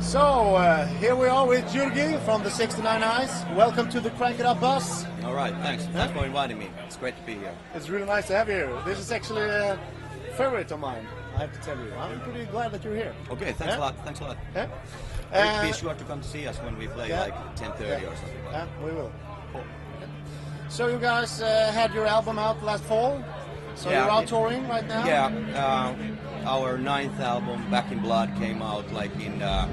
So, uh, here we are with Jyrki from the 69 Eyes. Welcome to the Crank It Up bus. All right, thanks. Thanks for inviting me. It's great to be here. It's really nice to have you here. This is actually a favorite of mine, I have to tell you. I'm pretty glad that you're here. Okay, thanks Yeah? a lot. Thanks a lot. Yeah? Be- Uh, be sure to come to see us when we play yeah. like 10:30 Yeah. or something like Yeah, we will. So you guys uh, had your album out last fall. So Yeah, you're out it- touring right now. Yeah, uh, our ninth album, Back in Blood, came out like in uh,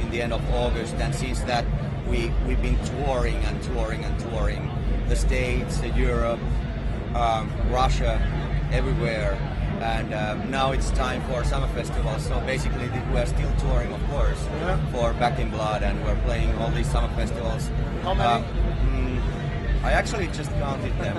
in the end of August, and since that we we've been touring and touring and touring the States, Europe, um, Russia, everywhere. And uh, now it's time for summer festivals. So basically, we're still touring, of course, Yeah. for Back in Blood, and we're playing all these summer festivals. How many? Uh, mm, I actually just counted them,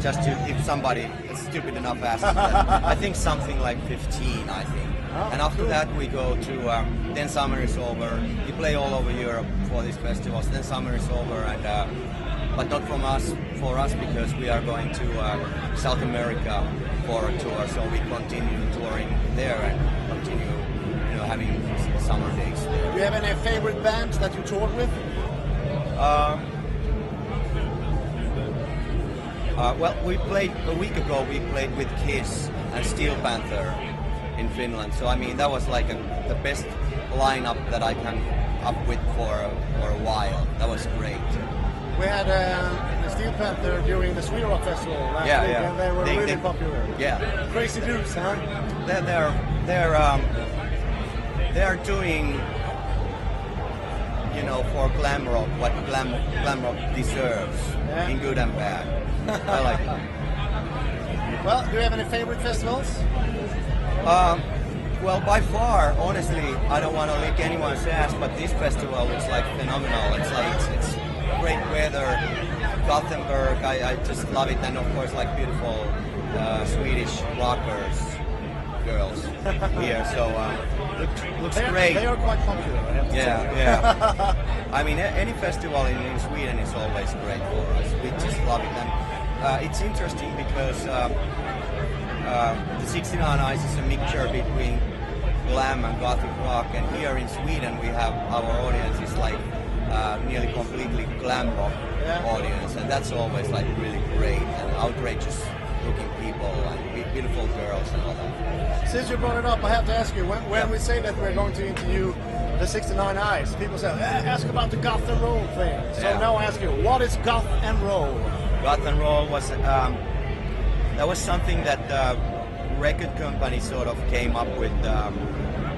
just to if somebody is stupid enough asks. I think something like 15, I think. Oh, and after that we go to um, then summer is over. We play all over Europe for these festivals. Then summer is over, and uh, but not from us, for us because we are going to uh, South America for a tour. So we continue touring there and continue, you know, having summer days there. Do you have any favorite bands that you toured with? Um, uh, well, we played a week ago. We played with Kiss and Steel Panther in Finland. So I mean, that was like a, the best lineup that I can up with for for a while. That was great. We had uh, the Steel Panther during the Sweden Rock Festival last Yeah, week, yeah. and they were They- really they- popular. Yeah, Crazy dudes, huh? they're they're they're um, they're doing. You know, for glam rock, what glam glam rock deserves, Yeah. in good and bad. I like it. Well, do you have any favorite festivals? Um, well, by far, honestly, I don't want to lick anyone's ass, but this festival looks like phenomenal. It's like it's, it's great weather. Gothenburg, I, I just love it, and of course, like beautiful uh, Swedish rockers, girls here. So uh, looks looks They great. they are quite popular. I have to Yeah, yeah. I mean, any festival in, in Sweden is always great for us. We just love it, and uh, it's interesting because uh, uh, the 69 Eyes is a mixture between glam and gothic rock, and here in Sweden we have our audience is like uh, nearly completely glam rock Yeah. audience, and that's always like really great and outrageous looking people and beautiful girls and all that. Since you brought it up, I have to ask you, when, when Yeah. we say that we're going to interview the 69 Eyes, people say, eh, ask about the goth and roll thing. So Yeah. now I ask you, what is goth and roll? Goth and roll was um, that was something that the record company sort of came up with um,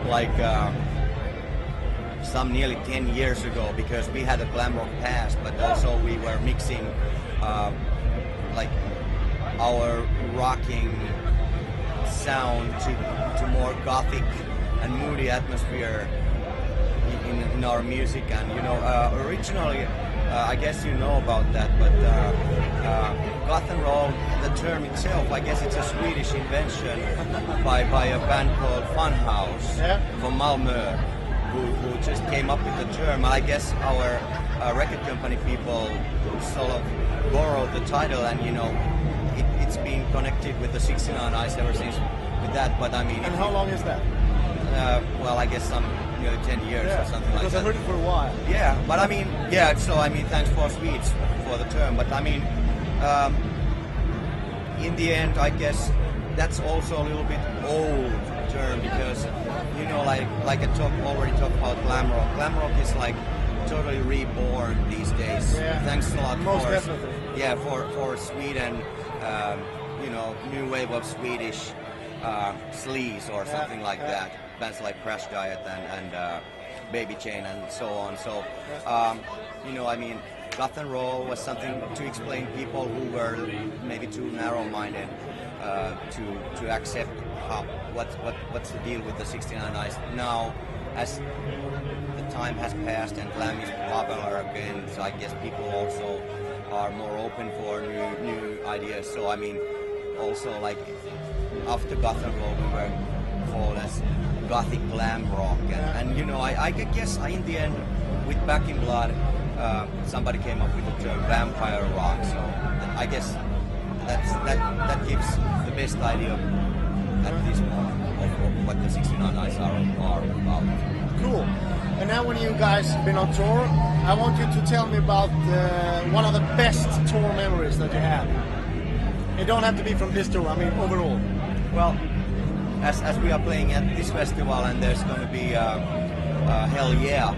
like uh, some nearly 10 years ago because we had a glam rock past but also we were mixing uh, like our rocking sound to, to more gothic and moody atmosphere in, in our music. And you know uh, originally uh, I guess you know about that but uh, uh, goth and roll the term itself I guess it's a Swedish invention by, by a band called Funhouse Yeah. from Malmö who, who just came up with the term I guess our uh, record company people sort of borrowed the title and you know it, it's been connected with the 69 Eyes ever since with that but I mean And how long is that? uh, well I guess some nearly 10 years or something like because that I heard it for a while. yeah, but I mean, yeah. So I mean, thanks for Swedes for the term. But I mean, um, in the end, I guess that's also a little bit old term because you know, like like I talk already talked about glam rock. Glam rock is like totally reborn these days. Yeah. Thanks a lot Most for definitely. yeah for for Sweden. Um, you know, new wave of Swedish uh, sleaze or something like that bands like Crash Diet and, and uh, Baby Chain and so on. So, um, you know, I mean, goth and roll was something to explain people who were maybe too narrow-minded uh, to to accept how what what what's the deal with the 69 Eyes now. As the time has passed and glam is popular again, so I guess people also are more open for new new ideas. So I mean, also like after goth and roll, we were called as gothic glam rock, and, and you know, I, I guess I, in the end, with Back in Blood, uh, somebody came up with the term vampire rock. So I guess that's that that gives the best idea at this moment of, of what the 69 Eyes are, are about. Cool. And now when you guys have been on tour, I want you to tell me about uh, one of the best tour memories that you have. It don't have to be from this tour. I mean overall. Well, as, as we are playing at this festival and there's going to be uh, uh, Hell Yeah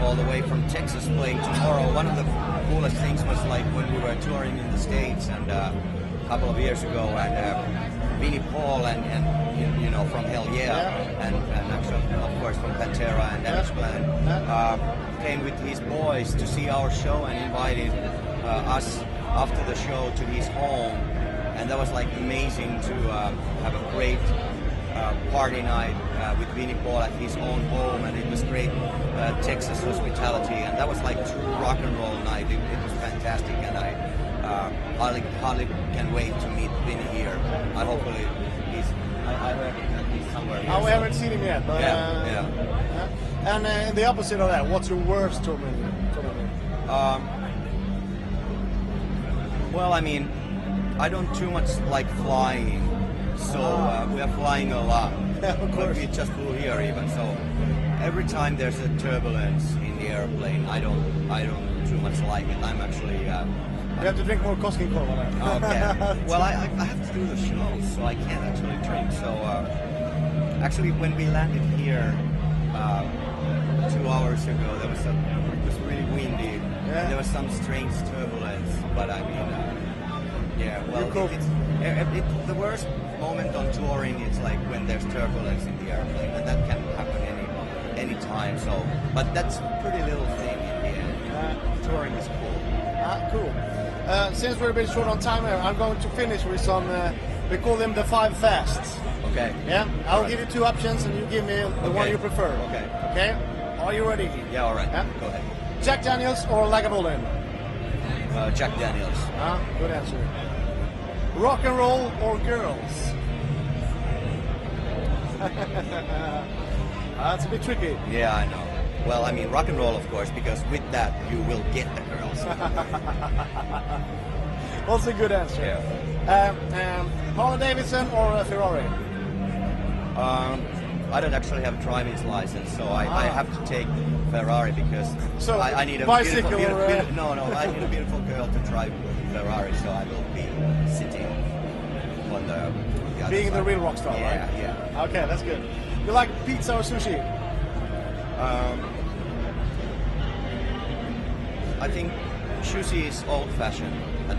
all the way from Texas playing tomorrow, one of the coolest things was like when we were touring in the States and uh, a couple of years ago and uh, Vinnie Paul and, and you, know from Hell Yeah, Yeah. And, and actually of course from Pantera and Plan Yeah. uh, came with his boys to see our show and invited uh, us after the show to his home and that was like amazing to uh, have a great uh, party night uh, with Vinnie Paul at his own home, and it was great uh, Texas hospitality, and that was like true rock and roll night. It, it was fantastic, and I uh, hardly, hardly can wait to meet Vinnie here. I hopefully he's. I, I heard that he's somewhere here. Oh, we so- haven't seen him yet. But, Yeah, yeah. And uh, the opposite of that, what's your worst tour memory? Um, well, I mean, I don't too much like flying, so uh, we are flying a lot. Of But course. we just flew here even, so every time there's a turbulence in the airplane, I don't, I don't too much like it. I'm actually. Uh, You have to drink more Koskenkorva. Okay. well, I, I I have to do the show, so I can't actually drink. So, uh, actually, when we landed here uh, two hours ago, there was a, it was really windy. Yeah. There was some strange turbulence, but I mean, uh, yeah. Well, cool. it, it's it, it, the worst moment on touring is like when there's turbulence in the airplane, and that can happen any any time. So, but that's a pretty little thing in the end. Uh, touring is cool. Ah, cool. Uh, since we're a bit short on time here, I'm going to finish with some. Uh, we call them the five fasts. Okay. Yeah, I'll Alright. give you two options, and you give me the one you prefer. Okay. Okay. Are you ready? Yeah. All right. Yeah. Go ahead. Jack Daniels or Lagavulin? Uh, Jack Daniels. Ah, good answer. Rock and roll or girls? That's a bit tricky. Yeah, I know. Well, I mean, rock and roll, of course, because with that you will get the girls. Also a good answer. yeah. Um, um, Harley Davidson or a Ferrari? Um, I don't actually have a driver's license, so I, I Ah. have to take Ferrari because So, I, I need a bicycle beautiful, beautiful, uh, no, no, I need a beautiful girl to drive Ferrari, so I will be sitting on the, the Being the real rock star, yeah, right? Yeah, Okay, that's good. You like pizza or sushi? Um, I think sushi is old-fashioned, and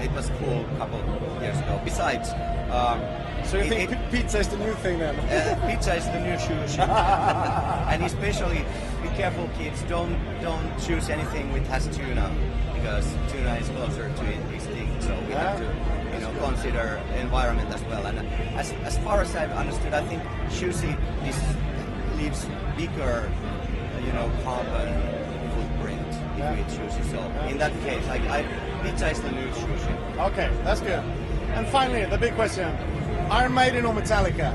it was cool a couple of years ago. Besides, um, So you it- think it- pizza is the new thing then? uh, pizza is the new sushi, and especially be careful, kids. Don't don't choose anything with has tuna because tuna is closer to extinct. So we have to, you know, consider environment as well. And as as far as I've understood, I think sushi leaves bigger, you know, carbon if Yeah. you eat sushi. So in that case, I, I pizza is the new sushi. Okay, that's good. And finally, the big question: Iron Maiden or Metallica?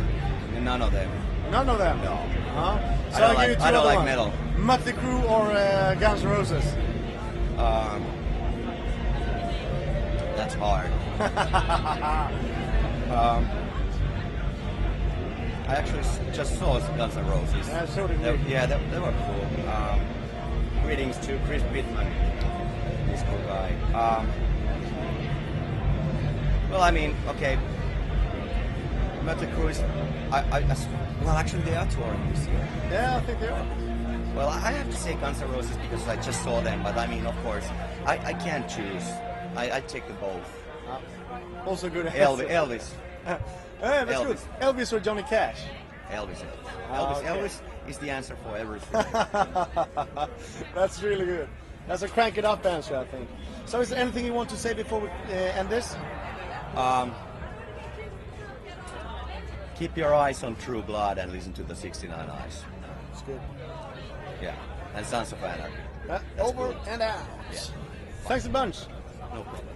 None of them. None of them. No. Huh? I So don't I'll like- give you two I don't like metal. Mötley Crüe or uh, Guns N' Roses? Um, that's hard. um, I actually just saw Guns N' Roses. Yeah, so did They- yeah, they, they were cool. Um, greetings to Chris Pitman, this cool guy. Um, well, I mean, okay. Mötley Crüe is, I, I, well, actually, they are touring this year. Yeah, I think they are. Well, I have to say Guns N' Roses because I just saw them, but I mean, of course, I, I can't choose. I, I take the both. Uh, also good. Elvis, Elvis, yeah, that's Elvis. good. Elvis or Johnny Cash? Elvis, Elvis. Ah, Elvis, okay. Elvis is the answer for everything. That's really good. That's a crank it up answer, I think. So, is there anything you want to say before we uh, end this? um, keep your eyes on True Blood and listen to the 69 Eyes. It's good. Yeah, and Sons of Anarchy. Uh, over and out. Yeah. Thanks a bunch. No problem.